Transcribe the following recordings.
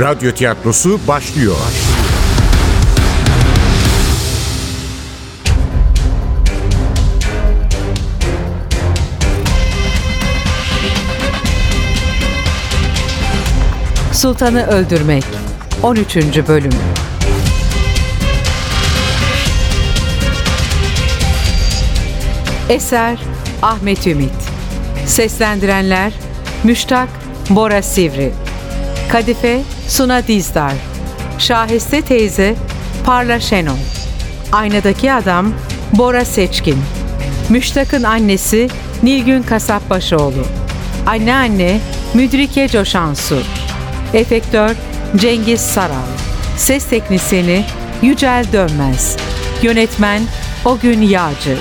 Radyo tiyatrosu başlıyor. Sultanı Öldürmek 13. Bölüm Eser Ahmet Ümit Seslendirenler Müştak Bora Sivri Kadife Suna Dizdar Şahiste teyze Parla Şenol. Aynadaki adam Bora Seçkin. Müştak'ın annesi Nilgün Kasapbaşoğlu. Anneanne Müdrike Coşansu. Efektör Cengiz Saral. Ses teknisyeni Yücel Dönmez. Yönetmen Ogün Yağcı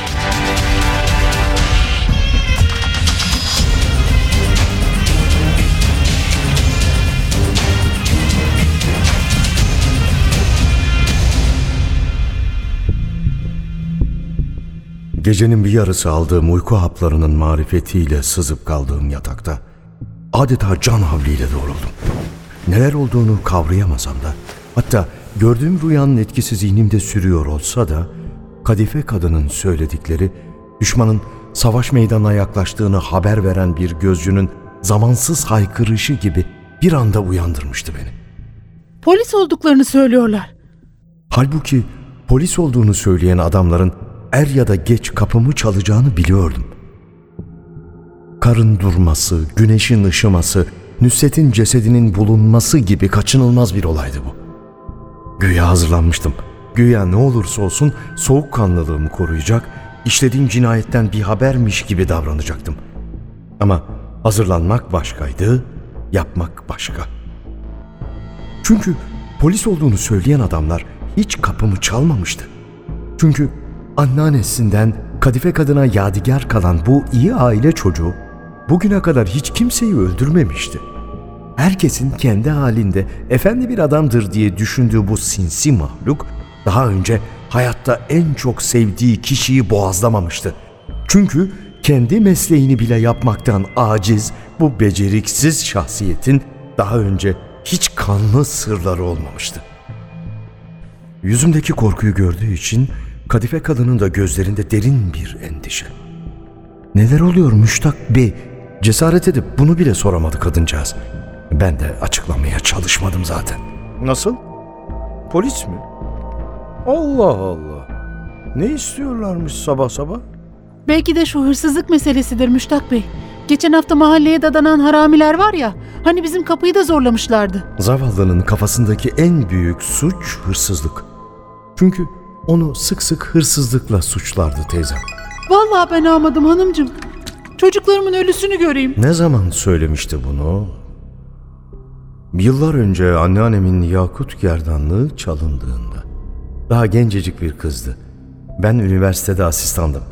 Gecenin bir yarısı aldığım uyku haplarının marifetiyle sızıp kaldığım yatakta adeta can havliyle doğruldum. Neler olduğunu kavrayamasam da hatta gördüğüm rüyanın etkisi zihnimde sürüyor olsa da kadife kadının söyledikleri düşmanın savaş meydanına yaklaştığını haber veren bir gözcünün zamansız haykırışı gibi bir anda uyandırmıştı beni. Polis olduklarını söylüyorlar. Halbuki polis olduğunu söyleyen adamların er ya da geç kapımı çalacağını biliyordum. Karın durması, güneşin ışıması, Nusret'in cesedinin bulunması gibi kaçınılmaz bir olaydı bu. Güya hazırlanmıştım. Güya ne olursa olsun soğukkanlılığımı koruyacak, işlediğim cinayetten bir habermiş gibi davranacaktım. Ama hazırlanmak başkaydı, yapmak başka. Çünkü polis olduğunu söyleyen adamlar hiç kapımı çalmamıştı. Çünkü anneannesinden kadife kadına yadigar kalan bu iyi aile çocuğu bugüne kadar hiç kimseyi öldürmemişti. Herkesin kendi halinde efendi bir adamdır diye düşündüğü bu sinsi mahluk daha önce hayatta en çok sevdiği kişiyi boğazlamamıştı. Çünkü kendi mesleğini bile yapmaktan aciz bu beceriksiz şahsiyetin daha önce hiç kanlı sırları olmamıştı. Yüzümdeki korkuyu gördüğü için kadife kadının da gözlerinde derin bir endişe. Neler oluyor Müştak Bey? Cesaret edip bunu bile soramadı kadıncağız. Ben de açıklamaya çalışmadım zaten. Nasıl? Polis mi? Allah Allah. Ne istiyorlarmış sabah sabah? Belki de şu hırsızlık meselesidir Müştak Bey. Geçen hafta mahalleye dadanan haramiler var ya, hani bizim kapıyı da zorlamışlardı. Zavallının kafasındaki en büyük suç hırsızlık. Çünkü onu sık sık hırsızlıkla suçlardı teyzem. Vallahi ben almadım hanımcığım. Çocuklarımın ölüsünü göreyim. Ne zaman söylemişti bunu? Yıllar önce anneannemin yakut gerdanlığı çalındığında. Daha gencecik bir kızdı. Ben üniversitede asistandım.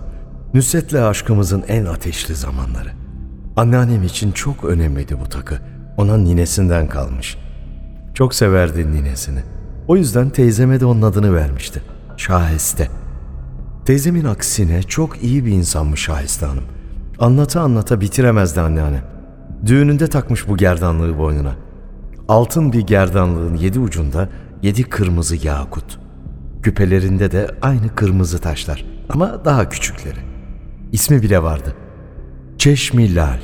Nusret'le aşkımızın en ateşli zamanları. Anneannem için çok önemliydi bu takı. Ona ninesinden kalmış. Çok severdi ninesini. O yüzden teyzeme de onun adını vermişti. Şahiste. Teyzemin aksine çok iyi bir insanmış Şahiste Hanım. Anlata anlata bitiremezdi anneannem. Düğününde takmış bu gerdanlığı boynuna. Altın bir gerdanlığın yedi ucunda yedi kırmızı yakut. Küpelerinde de aynı kırmızı taşlar ama daha küçükleri. İsmi bile vardı. Çeşmi Lal,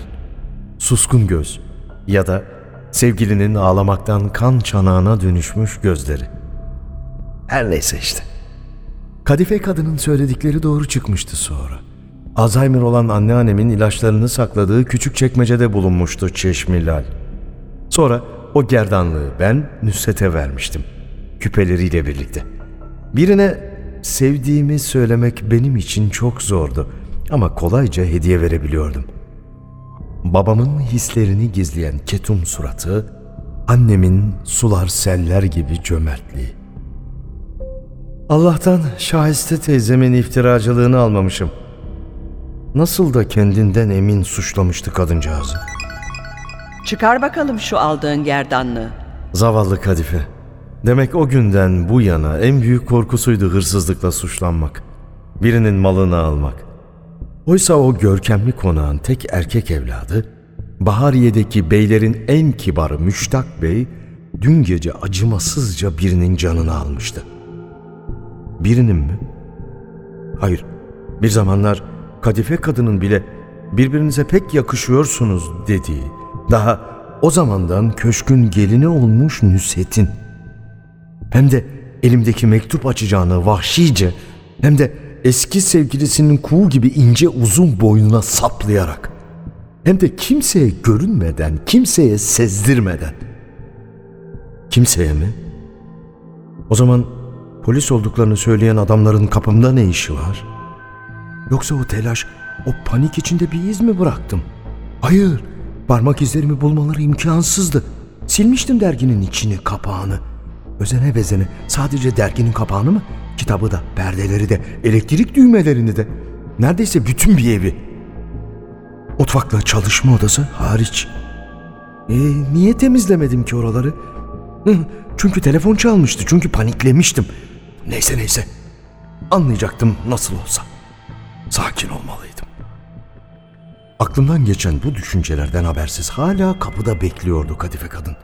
Suskun Göz ya da sevgilinin ağlamaktan kan çanağına dönüşmüş gözleri. Her neyse işte. Kadife kadının söyledikleri doğru çıkmıştı sonra. Alzheimer olan anneannemin ilaçlarını sakladığı küçük çekmecede bulunmuştu Çeşmi Lal. Sonra o gerdanlığı ben Nusret'e vermiştim. Küpeleriyle birlikte. Birine sevdiğimi söylemek benim için çok zordu ama kolayca hediye verebiliyordum. Babamın hislerini gizleyen ketum suratı, annemin sular seller gibi cömertliği. Allah'tan Şahiste teyzemin iftiracılığını almamışım. Nasıl da kendinden emin suçlamıştı kadıncağızı. Çıkar bakalım şu aldığın gerdanlığı. Zavallı Kadife. Demek o günden bu yana en büyük korkusuydu hırsızlıkla suçlanmak. Birinin malını almak. Oysa o görkemli konağın tek erkek evladı, Bahariye'deki beylerin en kibarı Müştak Bey, dün gece acımasızca birinin canını almıştı. Birinin mi? Hayır. Bir zamanlar kadife kadının bile birbirinize pek yakışıyorsunuz dediği, daha o zamandan köşkün gelini olmuş Nüset'in. Hem de elimdeki mektup açacağını vahşice hem de eski sevgilisinin kuğu gibi ince uzun boynuna saplayarak hem de kimseye görünmeden, kimseye sezdirmeden. Kimseye mi? O zaman polis olduklarını söyleyen adamların kapımda ne işi var? Yoksa o telaş, o panik içinde bir iz mi bıraktım? Hayır, parmak izlerimi bulmaları imkansızdı. Silmiştim derginin içini, kapağını. Özene bezene sadece derginin kapağını mı? Kitabı da, perdeleri de, elektrik düğmelerini de. Neredeyse bütün bir evi. Mutfakla çalışma odası hariç. E, niye temizlemedim ki oraları? Hı, çünkü telefon çalmıştı. Çünkü paniklemiştim. Neyse neyse. Anlayacaktım nasıl olsa. Sakin olmalıydım. Aklımdan geçen bu düşüncelerden habersiz hala kapıda bekliyordu kadife kadın.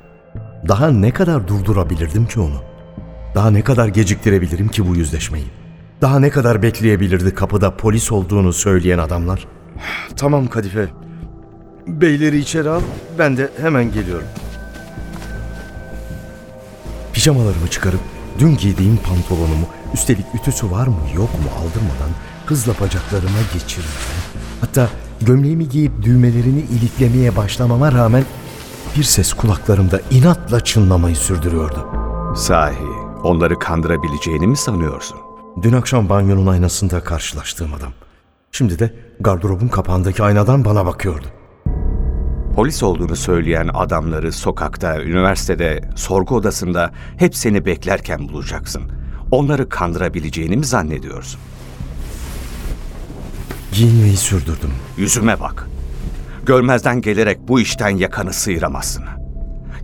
Daha ne kadar durdurabilirdim ki onu? Daha ne kadar geciktirebilirim ki bu yüzleşmeyi? Daha ne kadar bekleyebilirdi kapıda polis olduğunu söyleyen adamlar? Tamam Kadife. Beyleri içeri al, ben de hemen geliyorum. Pijamalarımı çıkarıp dün giydiğim pantolonumu, üstelik ütüsü var mı yok mu aldırmadan hızla bacaklarıma geçirmeye, hatta gömleğimi giyip düğmelerini iliklemeye başlamama rağmen bir ses kulaklarımda inatla çınlamayı sürdürüyordu. Sahi, onları kandırabileceğini mi sanıyorsun? Dün akşam banyonun aynasında karşılaştığım adam. Şimdi de gardırobun kapağındaki aynadan bana bakıyordu. Polis olduğunu söyleyen adamları sokakta, üniversitede, sorgu odasında hep seni beklerken bulacaksın. Onları kandırabileceğini mi zannediyorsun? Giyinmeyi sürdürdüm. Yüzüme bak. Görmezden gelerek bu işten yakanı sıyıramazsın.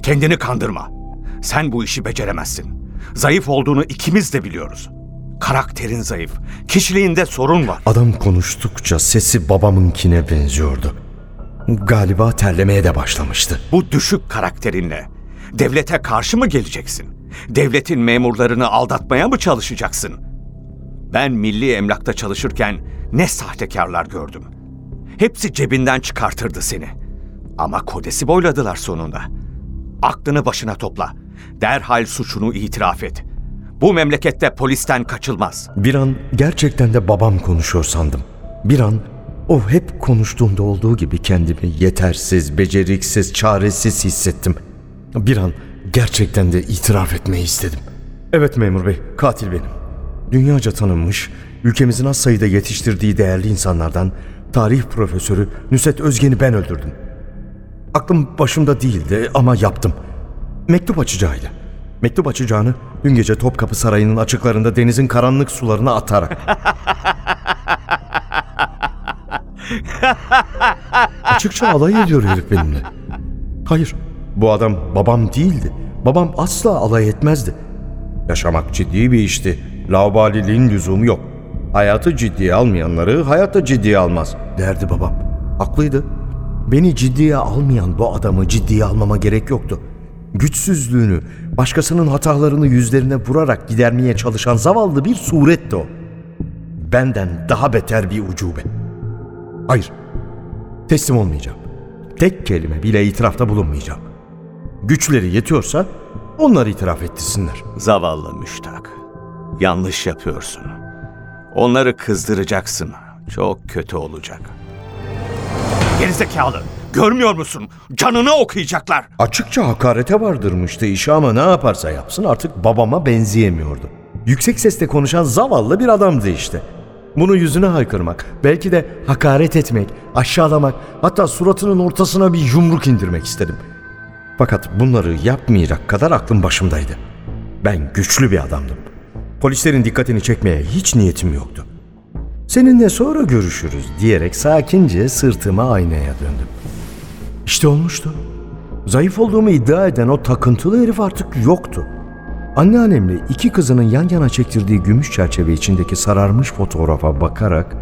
Kendini kandırma. Sen bu işi beceremezsin. Zayıf olduğunu ikimiz de biliyoruz. Karakterin zayıf. Kişiliğinde sorun var. Adam konuştukça sesi babamınkine benziyordu. Galiba terlemeye de başlamıştı. Bu düşük karakterinle devlete karşı mı geleceksin? Devletin memurlarını aldatmaya mı çalışacaksın? Ben milli emlakta çalışırken ne sahtekarlar gördüm. Hepsi cebinden çıkartırdı seni. Ama kodesi boyladılar sonunda. Aklını başına topla. Derhal suçunu itiraf et. Bu memlekette polisten kaçılmaz. Bir an gerçekten de babam konuşuyor sandım. Bir an o hep konuştuğunda olduğu gibi kendimi yetersiz, beceriksiz, çaresiz hissettim. Bir an gerçekten de itiraf etmeyi istedim. Evet memur bey, katil benim. Dünyaca tanınmış, ülkemizin az sayıda yetiştirdiği değerli insanlardan tarih profesörü Nusret Özgen'i ben öldürdüm. Aklım başımda değildi ama yaptım. Mektup açacağıyla. Mektup açacağını dün gece Topkapı Sarayı'nın açıklarında denizin karanlık sularına atarak. Açıkça alay ediyor herif benimle. Hayır, bu adam babam değildi. Babam asla alay etmezdi. Yaşamak ciddi bir işti. Laubaliliğin lüzumu yok. Hayatı ciddiye almayanları hayatta ciddiye almaz derdi babam. Haklıydı. Beni ciddiye almayan bu adamı ciddiye almama gerek yoktu. Güçsüzlüğünü, başkasının hatalarını yüzlerine vurarak gidermeye çalışan zavallı bir suretti o. Benden daha beter bir ucube. Hayır, teslim olmayacağım. Tek kelime bile itirafta bulunmayacağım. Güçleri yetiyorsa onları itiraf ettirsinler. Zavallı müştak. Yanlış yapıyorsun. Onları kızdıracaksın. Çok kötü olacak. Gerizekalı. Görmüyor musun? Canını okuyacaklar. Açıkça hakarete vardırmıştı işi ama ne yaparsa yapsın artık babama benzeyemiyordu. Yüksek sesle konuşan zavallı bir adamdı işte. Bunu yüzüne haykırmak, belki de hakaret etmek, aşağılamak, hatta suratının ortasına bir yumruk indirmek istedim. Fakat bunları yapmayacak kadar aklım başımdaydı. Ben güçlü bir adamdım. Polislerin dikkatini çekmeye hiç niyetim yoktu. Seninle sonra görüşürüz diyerek sakince sırtıma aynaya döndüm. İşte olmuştu. Zayıf olduğumu iddia eden o takıntılı herif artık yoktu. Anneannemle iki kızının yan yana çektirdiği gümüş çerçeve içindeki sararmış fotoğrafa bakarak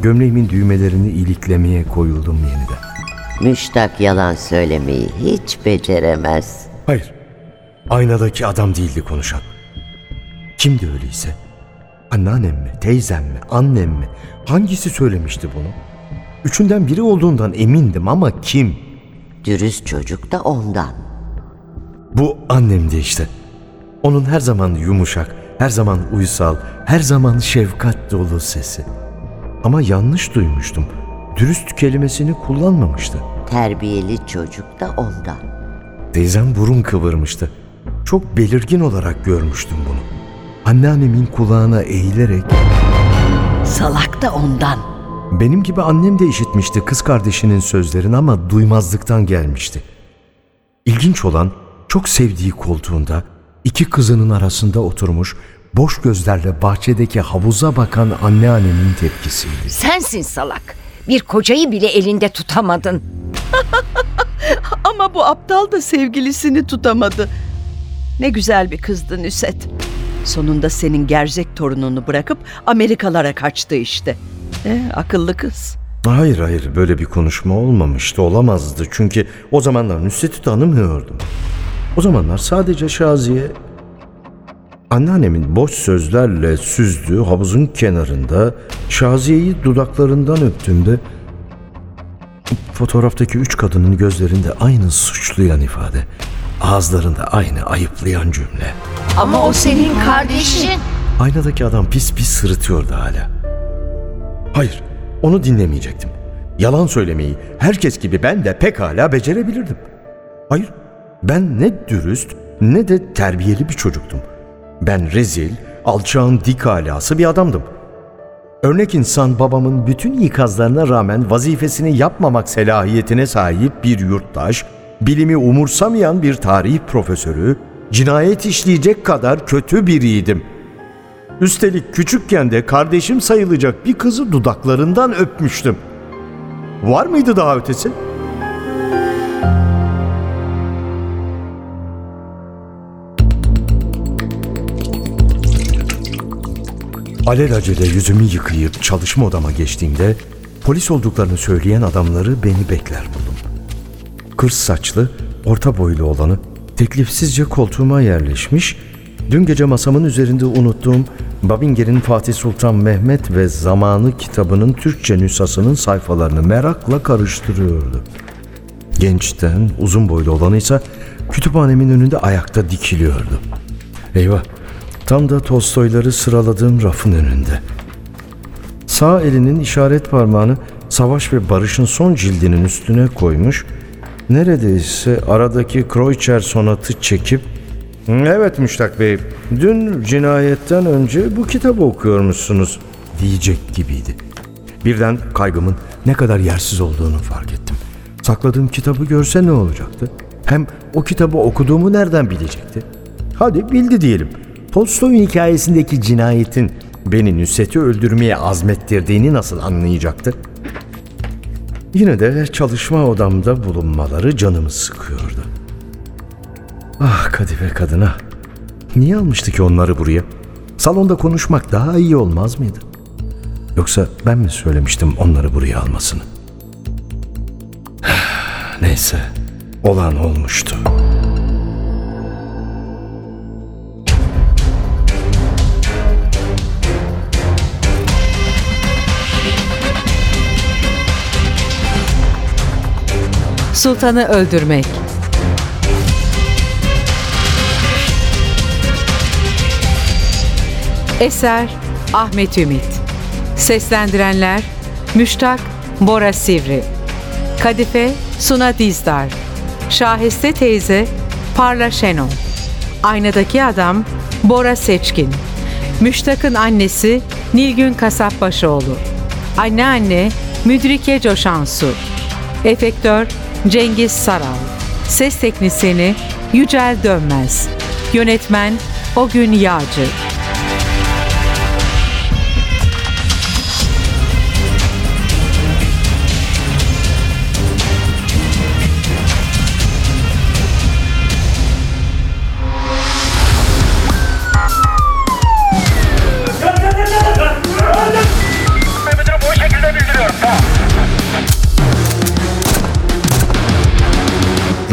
gömleğimin düğmelerini iliklemeye koyuldum yeniden. Müştak yalan söylemeyi hiç beceremez. Hayır. Aynadaki adam değildi konuşan. Kimdi öyleyse? Anneannem mi, teyzem mi, annem mi? Hangisi söylemişti bunu? Üçünden biri olduğundan emindim ama kim? Dürüst çocuk da ondan. Bu annemdi işte. Onun her zaman yumuşak, her zaman uysal, her zaman şefkat dolu sesi. Ama yanlış duymuştum. Dürüst kelimesini kullanmamıştı. Terbiyeli çocuk da ondan. Teyzem burun kıvırmıştı. Çok belirgin olarak görmüştüm bunu. Anneannemin kulağına eğilerek Salak da ondan. benim gibi annem de işitmişti kız kardeşinin sözlerini ama duymazlıktan gelmişti. İlginç olan çok sevdiği koltuğunda iki kızının arasında oturmuş boş gözlerle bahçedeki havuza bakan anneannemin tepkisiydi. Sensin salak. Bir kocayı bile elinde tutamadın. Ama bu aptal da sevgilisini tutamadı. Ne güzel bir kızdı Nüset. Sonunda senin gerzek torununu bırakıp Amerikalara kaçtı işte. Eh, akıllı kız. Hayır hayır böyle bir konuşma olmamıştı olamazdı çünkü o zamanlar Nusret'i tanımıyordum. O zamanlar sadece Şaziye anneannemin boş sözlerle süzdüğü havuzun kenarında Şaziye'yi dudaklarından öptüğümde fotoğraftaki üç kadının gözlerinde aynı suçlayan ifade, ağızlarında aynı ayıplayan cümle. Ama o senin kardeşin. Aynadaki adam pis pis sırıtıyordu hala. Hayır, onu dinlemeyecektim. Yalan söylemeyi herkes gibi ben de pekala becerebilirdim. Hayır, ben ne dürüst ne de terbiyeli bir çocuktum. Ben rezil, alçağın dik alası bir adamdım. Örnek insan babamın bütün ikazlarına rağmen vazifesini yapmamak selahiyetine sahip bir yurttaş, bilimi umursamayan bir tarih profesörü, cinayet işleyecek kadar kötü biriydim. Üstelik küçükken de kardeşim sayılacak bir kızı dudaklarından öpmüştüm. Var mıydı daha ötesi? Alelacele yüzümü yıkayıp çalışma odama geçtiğimde polis olduklarını söyleyen adamları beni bekler buldum. Kırs saçlı, orta boylu olanı teklifsizce koltuğuma yerleşmiş, dün gece masamın üzerinde unuttuğum Babinger'in Fatih Sultan Mehmet ve Zamanı kitabının Türkçe nüshasının sayfalarını merakla karıştırıyordu. Gençten uzun boylu olanı ise kütüphanemin önünde ayakta dikiliyordu. Eyvah, tam da Tolstoyları sıraladığım rafın önünde. Sağ elinin işaret parmağını Savaş ve Barış'ın son cildinin üstüne koymuş, neredeyse aradaki Kreutzer sonatı çekip Evet Müştak Bey, dün cinayetten önce bu kitabı okuyormuşsunuz diyecek gibiydi. Birden kaygımın ne kadar yersiz olduğunu fark ettim. Sakladığım kitabı görse ne olacaktı? Hem o kitabı okuduğumu nereden bilecekti? Hadi bildi diyelim. Tolstoy'un hikayesindeki cinayetin beni Nusret'i öldürmeye azmettirdiğini nasıl anlayacaktı? Yine de çalışma odamda bulunmaları canımı sıkıyordu. Ah Kadife kadına. Niye almıştı ki onları buraya? Salonda konuşmak daha iyi olmaz mıydı? Yoksa ben mi söylemiştim onları buraya almasını? Neyse, olan olmuştu. Sultanı öldürmek. Eser Ahmet Ümit. Seslendirenler Müştak Bora Sivri. Kadife Suna Dizdar. Şahiste teyze Parla Şenol. Aynadaki adam Bora Seçkin. Müştak'ın annesi Nilgün Kasapbaşıoğlu Anneanne Müdrike Coşansu. Efektör Cengiz Saral. Ses teknisyeni Yücel Dönmez. Yönetmen Ogün Yağcı